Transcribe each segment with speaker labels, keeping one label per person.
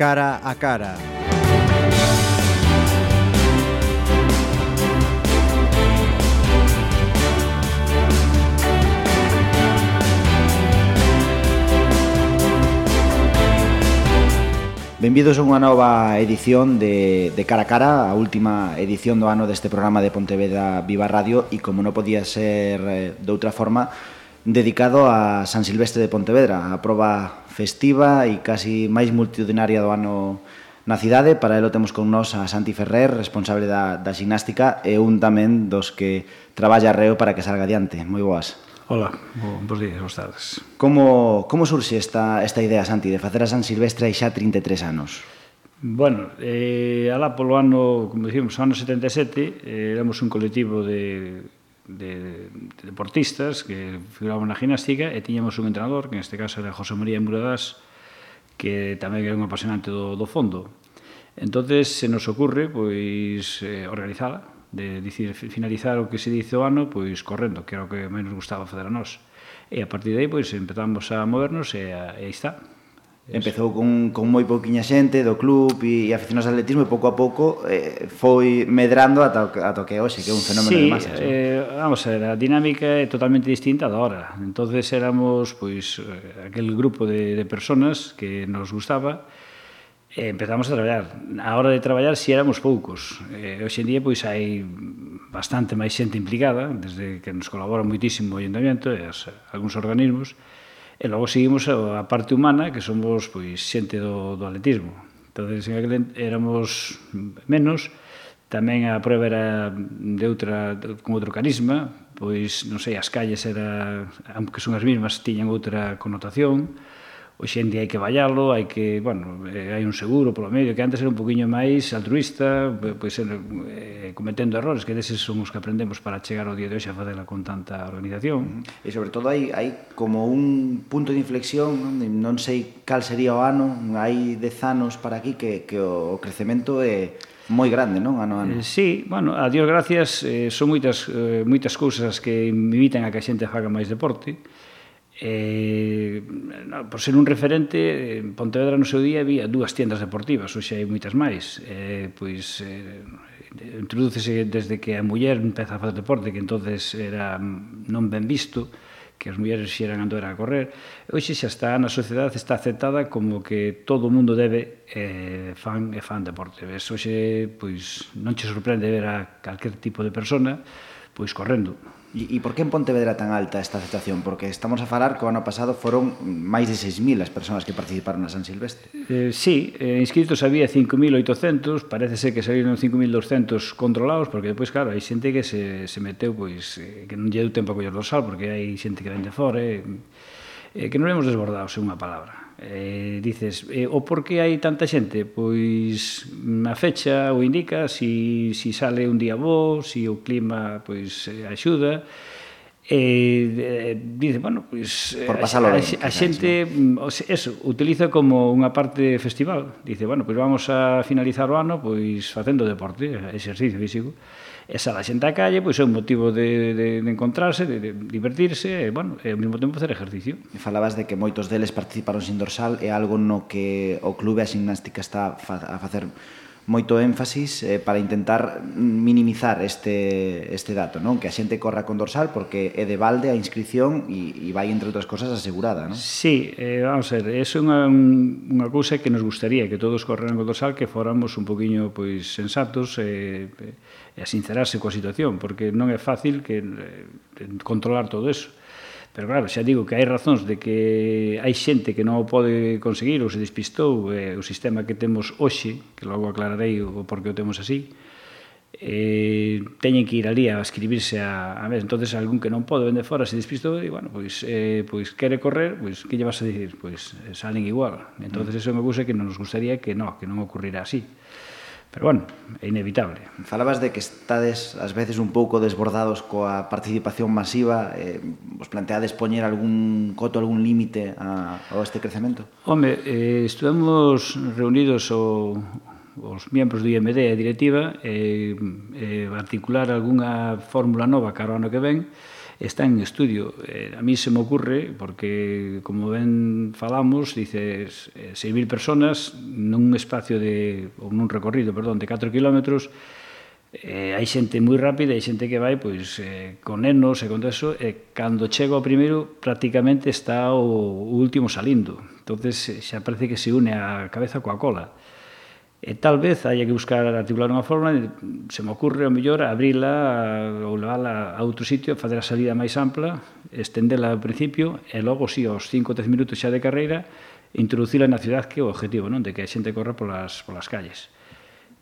Speaker 1: cara a cara.
Speaker 2: Benvidos a unha nova edición de, de Cara a Cara, a última edición do ano deste programa de Pontevedra Viva Radio e como non podía ser eh, de outra forma, dedicado a San Silvestre de Pontevedra, a proba festiva e casi máis multitudinaria do ano na cidade. Para elo temos con nós a Santi Ferrer, responsable da, da xinástica e un tamén dos que traballa reo para que salga adiante. Moi boas.
Speaker 3: Ola, bo, bons días, boas tardes.
Speaker 2: Como, como surxe esta, esta idea, Santi, de facer a San Silvestre hai xa 33 anos?
Speaker 3: Bueno, eh, alá polo ano, como dicimos, ano 77, eh, éramos un colectivo de de, de deportistas que figuraban na gimnástica e tiñamos un entrenador, que neste caso era José María Muradas, que tamén era un apasionante do, do fondo. entonces se nos ocurre pois eh, organizala, de dicir, finalizar o que se dice o ano pois correndo, que era o que menos gustaba facer a nós. E a partir de aí pois empezamos a movernos e, a, e aí está.
Speaker 2: Empezou con, con moi pouquiña xente do club e, e aficionados ao atletismo e pouco a pouco eh, foi medrando ata, ata que hoxe, que é un fenómeno
Speaker 3: sí,
Speaker 2: de masas.
Speaker 3: Sí, eh, vamos a ver, a dinámica é totalmente distinta da hora. entonces éramos pois eh, aquel grupo de, de personas que nos gustaba e empezamos a traballar. A hora de traballar si éramos poucos. Eh, hoxe en día pois hai bastante máis xente implicada, desde que nos colabora moitísimo o Ayuntamiento e as, algúns organismos, E logo seguimos a parte humana, que somos pois xente do, do atletismo. Entonces, en aquel éramos menos, tamén a prueba era de outra con outro carisma, pois non sei, as calles era, aunque son as mesmas, tiñan outra connotación hoxe en día hai que vallalo, hai que, bueno, eh, hai un seguro polo medio, que antes era un poquinho máis altruista, pois, eh, cometendo errores, que deses son os que aprendemos para chegar ao día de hoxe a facela con tanta organización.
Speaker 2: E sobre todo hai, hai como un punto de inflexión, non, non sei cal sería o ano, hai dez anos para aquí que, que o crecemento é moi grande, non? Ano a ano.
Speaker 3: Eh, sí, bueno, a Dios gracias, eh, son moitas eh, moitas cousas que invitan a que a xente faga máis deporte. Eh, eh, por ser un referente en Pontevedra no seu día había dúas tiendas deportivas hoxe hai moitas máis. Eh, pois eh, introdúcese desde que a muller empeza a facer deporte que entonces era mm, non ben visto que as mulleres xeran ando era a correr. Hoxe xa está na sociedade está aceptada como que todo o mundo debe eh, fan e fan deporte. Ves hoxe pois non che sorprende ver a calquer tipo de persona pois correndo.
Speaker 2: E, e por que en Pontevedra tan alta esta aceptación? Porque estamos a falar que o ano pasado foron máis de 6.000 as persoas que participaron na San Silvestre.
Speaker 3: Eh, sí, eh, inscritos había 5.800, parece ser que saíron 5.200 controlados, porque depois, claro, hai xente que se, se meteu, pois, eh, que non lle deu tempo a coller dorsal, porque hai xente que vende fora, eh, eh, que non vemos desbordados, é unha palabra eh, dices, eh, o por que hai tanta xente? Pois mm, a fecha o indica, si, si sale un día bo, si o clima pois eh, axuda, eh, dice, bueno, pois pues, eh,
Speaker 2: Por pasalo
Speaker 3: a, ben, a, a xente ¿no? Mm, eso, utiliza como unha parte festival. Dice, bueno, pois pues vamos a finalizar o ano pois pues, facendo deporte, exercicio físico. E xa a xente á calle, pois é un motivo de, de, de encontrarse, de, de divertirse, e, bueno, e ao mesmo tempo facer ejercicio.
Speaker 2: E falabas de que moitos deles participaron sin dorsal, é algo no que o clube a gimnástica está a facer moito énfasis eh, para intentar minimizar este, este dato, non? Que a xente corra con dorsal porque é de balde a inscripción e, e vai, entre outras cosas, asegurada, non?
Speaker 3: Sí, eh, vamos a ver, é unha, unha cousa que nos gustaría que todos correran con dorsal, que fóramos un poquinho pois, sensatos eh, e, eh, e a sincerarse coa situación, porque non é fácil que eh, controlar todo eso Pero claro, xa digo que hai razóns de que hai xente que non o pode conseguir ou se despistou eh, o sistema que temos hoxe, que logo aclararei o porqué o temos así, eh, teñen que ir ali a escribirse a, a ver, entonces algún que non pode vende fora se despistou e bueno, pois, eh, pois quere correr pois que lle vas a dicir? Pois eh, salen igual. Entonces mm. eso me gusta que non nos gustaría que no, que non ocurrirá así. Pero bueno, é inevitable.
Speaker 2: Falabas de que estades ás veces un pouco desbordados coa participación masiva, eh, vos planteades poñer algún coto, algún límite a, a este crecemento?
Speaker 3: Home, eh, estuvemos reunidos o, os membros do IMD e a directiva eh, eh, articular algunha fórmula nova cara ano que ven, está en estudio. Eh, a mí se me ocurre, porque como ben falamos, dices, eh, 6.000 personas nun espacio de, ou nun recorrido, perdón, de 4 kilómetros, eh, hai xente moi rápida, hai xente que vai pois, eh, con nenos e con eso, e cando chega ao primeiro prácticamente está o, o último salindo. entonces eh, xa parece que se une a cabeza coa cola. E tal vez haya que buscar articular unha forma, se me ocurre, o mellor, abrila ou levala a outro sitio, fazer a salida máis ampla, estendela ao principio e logo, si, aos 5 ou 10 minutos xa de carreira, introducila na cidade que é o objetivo, non? de que a xente corra polas, polas calles.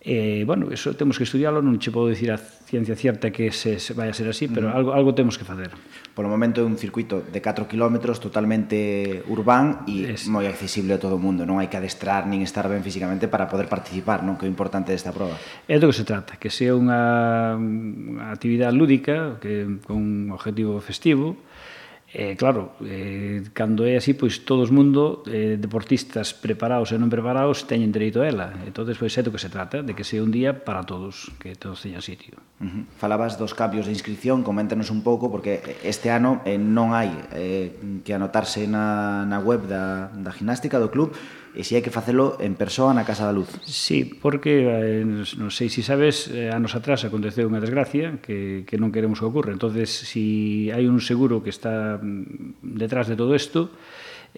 Speaker 3: Eh, bueno, eso temos que estudiarlo, non che podo dicir a ciencia cierta que se, se vai a ser así, pero algo, algo temos que facer.
Speaker 2: Por o momento é un circuito de 4 km totalmente urbán e es... moi accesible a todo o mundo, non hai que adestrar nin estar ben físicamente para poder participar, non que é importante desta prova.
Speaker 3: É do que se trata, que sea unha, unha actividade lúdica, que con un objetivo festivo, E, eh, claro, eh, cando é así, pois todo o mundo, eh, deportistas preparados e non preparados, teñen dereito a ela. Entón, pois é do que se trata, de que sea un día para todos, que todos teñan sitio.
Speaker 2: Uh -huh. Falabas dos cambios de inscripción, coméntanos un pouco, porque este ano eh, non hai eh, que anotarse na, na web da, da gimnástica do club, e se hai que facelo en persoa na Casa da Luz.
Speaker 3: Sí, porque, eh, non sei se sabes, eh, anos atrás aconteceu unha desgracia que, que non queremos que ocorra. entonces se si hai un seguro que está mm, detrás de todo isto,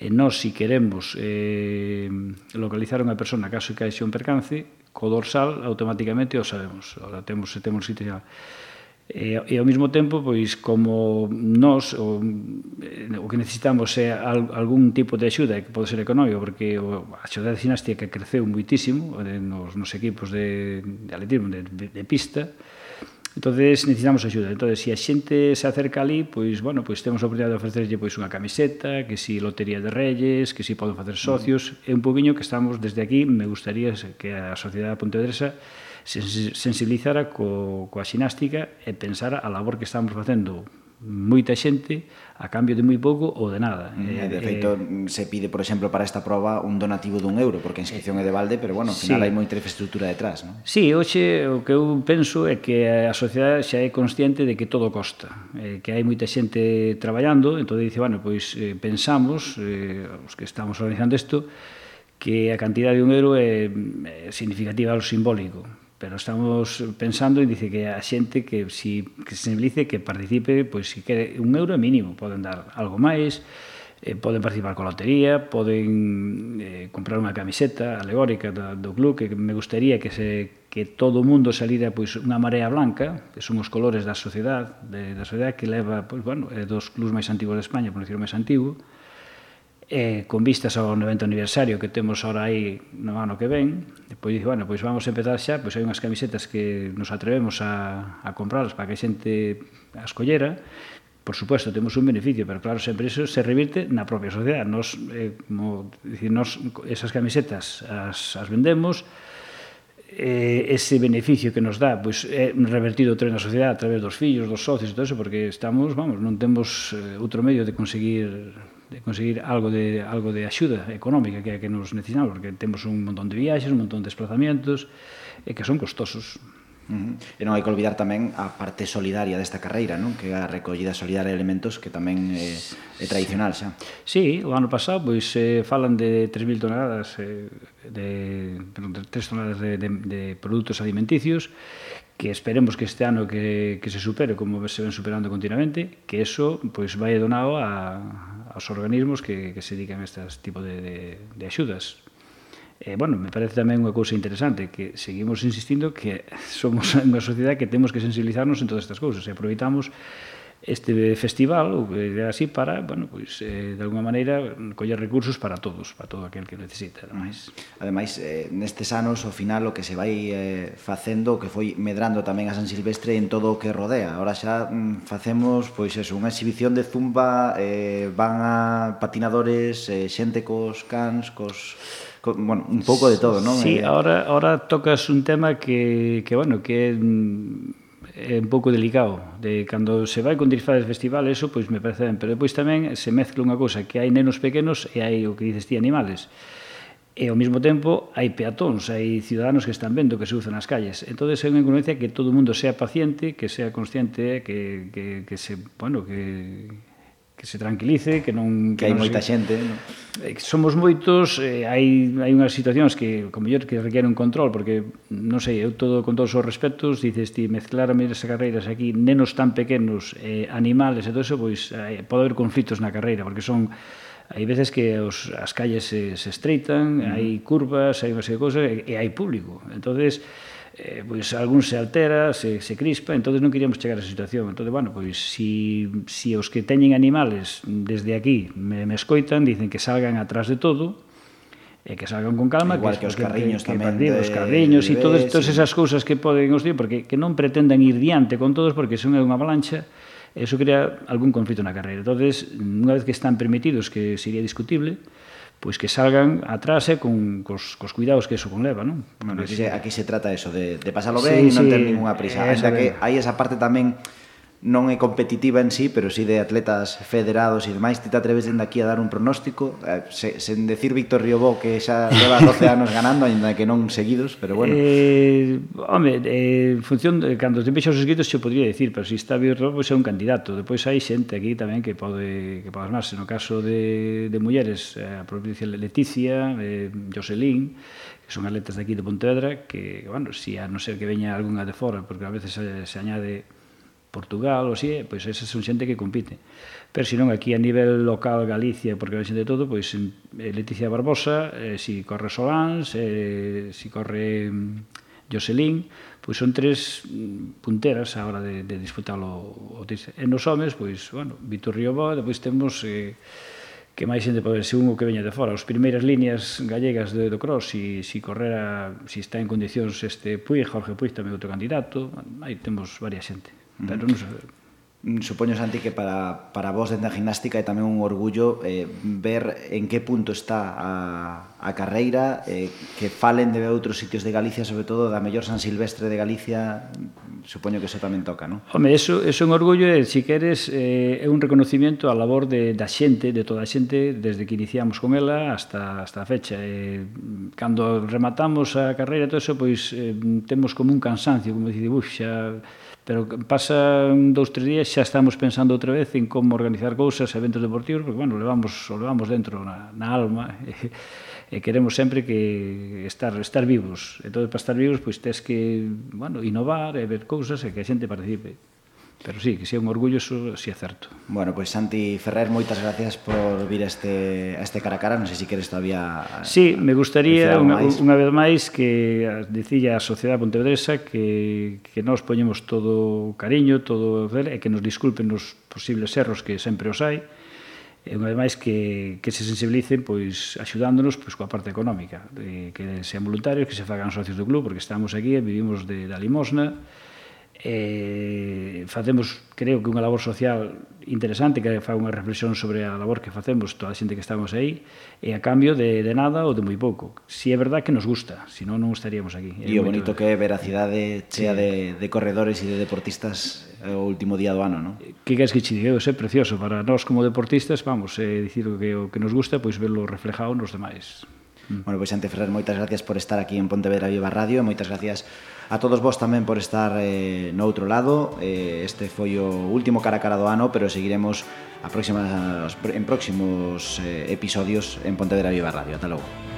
Speaker 3: eh, nós, si queremos eh, localizar unha persona caso que haxe un percance, co dorsal automáticamente o sabemos. Ahora temos, temos que E, e ao mesmo tempo, pois, como nós o, o que necesitamos é al, algún tipo de axuda que pode ser económico, porque o, a xudade que creceu muitísimo nos, nos equipos de, de atletismo de, de, de pista, entonces necesitamos axuda. Entonces, se si a xente se acerca ali, pois, bueno, pois temos a oportunidade de ofrecerlle pois unha camiseta, que si lotería de reyes, que si poden facer socios, mm. é un poquinho que estamos desde aquí, me gustaría que a sociedade pontevedresa se sensibilizara co, coa xinástica e pensara a labor que estamos facendo moita xente a cambio de moi pouco ou de nada.
Speaker 2: Mm, eh, de feito, eh, mm, se pide, por exemplo, para esta proba un donativo dun euro, porque a inscripción eh, é de balde, pero, bueno, ao final sí. hai moita infraestructura detrás, non?
Speaker 3: Sí, hoxe o que eu penso é que a sociedade xa é consciente de que todo costa, eh, que hai moita xente traballando, entón dice, bueno, pois eh, pensamos, eh, os que estamos organizando isto, que a cantidad de un euro é, é significativa ao simbólico pero estamos pensando e dice que a xente que si que se sensibilice, que participe, pois se quere un euro mínimo, poden dar algo máis, eh, poden participar con lotería, poden eh, comprar unha camiseta alegórica da, do club, que me gustaría que se que todo o mundo salira pois unha marea blanca, que son os colores da sociedade, de, da sociedade que leva, pois bueno, dos clubs máis antigos de España, por decir máis antigo, eh, con vistas ao 90 aniversario que temos ahora aí no ano que ven, pois dixo, bueno, pois vamos a empezar xa, pois hai unhas camisetas que nos atrevemos a, a comprarlas para que a xente as collera, por suposto, temos un beneficio, pero claro, sempre iso se revirte na propia sociedade. Nos, eh, como, dicir, nos esas camisetas as, as vendemos, eh, ese beneficio que nos dá pois, é revertido outra na sociedade a través dos fillos, dos socios e todo eso, porque estamos, vamos, non temos eh, outro medio de conseguir de conseguir algo de algo de axuda económica que que nos necesitamos, porque temos un montón de viaxes, un montón de desplazamentos e que son costosos.
Speaker 2: Uh -huh. E non hai que olvidar tamén a parte solidaria desta carreira, non? Que a recollida solidaria de elementos que tamén é, é tradicional xa.
Speaker 3: Sí, o ano pasado pois eh, falan de 3.000 toneladas eh, de, perdón, de 3 toneladas de, de, de produtos alimenticios que esperemos que este ano que, que se supere como se ven superando continuamente, que eso pois vai donado a, aos organismos que, que se dedican a este tipo de, de, de axudas. E, bueno, me parece tamén unha cousa interesante que seguimos insistindo que somos unha sociedade que temos que sensibilizarnos en todas estas cousas e aproveitamos este festival, ou idea así para, bueno, pois eh, de alguma maneira coller recursos para todos, para todo aquel que necesita, non máis.
Speaker 2: Ademais, eh, nestes anos ao final o que se vai eh, facendo, o que foi medrando tamén a San Silvestre en todo o que rodea. Ahora xa mm, facemos pois eso, unha exhibición de zumba, eh, van a patinadores, eh, xente cos cans, cos co, bueno, un pouco de todo, non?
Speaker 3: Sí, eh, ahora ahora tocas un tema que que bueno, que mm, é un pouco delicado de cando se vai con disfraces festival eso pois me parece ben pero depois tamén se mezcla unha cousa que hai nenos pequenos e hai o que dices ti animales. E ao mesmo tempo hai peatóns hai ciudadanos que están vendo que se usan nas calles. Entón, é unha incongruencia que todo o mundo sea paciente que sea consciente que, que, que se bueno que que se tranquilice, que non
Speaker 2: que, que hai
Speaker 3: non
Speaker 2: moita se... xente, non?
Speaker 3: Eh, somos moitos, eh, hai hai unhas situacións que como mellor que requieren un control porque non sei, eu todo con todos os respectos, dices ti mezclarme as carreiras aquí nenos tan pequenos, eh, animales e todo eso, pois eh, pode haber conflitos na carreira porque son hai veces que os, as calles se, se estreitan, mm. hai curvas, hai unha serie de cousas e, e hai público. Entonces, eh, pois algún se altera, se, se crispa, entonces non queríamos chegar a esa situación. Entonces, bueno, pois si, si os que teñen animales desde aquí me, me escoitan, dicen que salgan atrás de todo, e que salgan con calma,
Speaker 2: igual que, que os carriños que, tamén,
Speaker 3: que, de, os carriños e todas, todas esas cousas que poden os dir, porque que non pretendan ir diante con todos porque son unha avalancha, eso crea algún conflito na carreira. Entonces, unha vez que están permitidos, que sería discutible, pois que salgan atrás eh, con, cos, cos cuidados que eso conleva, non?
Speaker 2: Bueno, aquí, se, aquí se trata eso, de, de pasalo ben sí, e non sí, ter ninguna prisa. Ainda que hai esa parte tamén non é competitiva en sí, pero sí de atletas federados e demais, ti te atreves dende aquí a dar un pronóstico, eh, se, sen decir Víctor Riobó que xa leva 12 anos ganando, ainda que non seguidos, pero bueno.
Speaker 3: Eh, home, eh, en función, de, cando te vexo os escritos, se podría decir, pero se si está Víctor Riobó, pois é un candidato. Depois hai xente aquí tamén que pode que pode armarse. No caso de, de mulleres, eh, a propia Leticia, eh, Joselín, que son atletas de aquí de Pontevedra, que, bueno, si a non ser que veña algunha de fora, porque a veces se, se añade Portugal, ou así, pois esas son xente que compite. Pero senón aquí a nivel local Galicia, porque a xente de todo, pois eh, Leticia Barbosa, eh, si corre Solans, eh, si corre Jocelyn, pois son tres mm, punteras a hora de, de disputar o, o. E nos homes, pois, bueno, Vitor Rioba, depois temos eh, que máis xente pode ser un o que veña de fora. As primeiras líneas gallegas de, do cross, si, si correra, si está en condicións este Puig, Jorge Puig tamén outro candidato, aí temos varias xente. Pero non, mm,
Speaker 2: supoño, Santi, que para, para vos dentro da gimnástica é tamén un orgullo eh, ver en que punto está a, a carreira eh, que falen de outros sitios de Galicia, sobre todo da mellor San Silvestre de Galicia, supoño que eso tamén toca, non?
Speaker 3: Home, eso, eso é un orgullo e, si queres, eh, é un reconocimiento á labor de, da xente, de toda a xente, desde que iniciamos con ela hasta, hasta a fecha. Eh, cando rematamos a carreira e todo eso, pois eh, temos como un cansancio, como dicir, uf, xa pero pasa dous, tres días xa estamos pensando outra vez en como organizar cousas, eventos deportivos, porque, bueno, levamos, o levamos dentro na, na alma. e queremos sempre que estar estar vivos. Entón, para estar vivos, pois tes que, bueno, innovar e ver cousas e que a xente participe. Pero sí, que sea un orgullo, eso sí é certo.
Speaker 2: Bueno, pois pues, Santi Ferrer, moitas gracias por vir a este, a este cara a cara. Non sei se queres todavía...
Speaker 3: Sí, a, me gustaría unha, unha vez máis que dicilla a Sociedade Pontevedresa que, que nos poñemos todo cariño, todo e que nos disculpen os posibles erros que sempre os hai, e unha vez máis que, que se sensibilicen pois axudándonos pois coa parte económica, de, que sean voluntarios, que se fagan socios do club, porque estamos aquí e vivimos de, da limosna, e facemos, creo que unha labor social interesante que fa unha reflexión sobre a labor que facemos toda a xente que estamos aí e a cambio de, de nada ou de moi pouco si é verdad que nos gusta, si non, non estaríamos aquí
Speaker 2: e o bonito que é ver a cidade chea sí. de, de corredores e de deportistas é o último día do ano, non?
Speaker 3: Que queres que che diga, é precioso para nós como deportistas, vamos, é dicir o que o que nos gusta, pois verlo reflejado nos demais.
Speaker 2: Mm. Bueno, pois Ante Ferrer, moitas gracias por estar aquí en Pontevedra Viva Radio e moitas gracias a todos vos tamén por estar eh, no outro lado. Eh, este foi o último cara a cara do ano, pero seguiremos a próxima, en próximos eh, episodios en Pontevedra Viva Radio. Ata logo.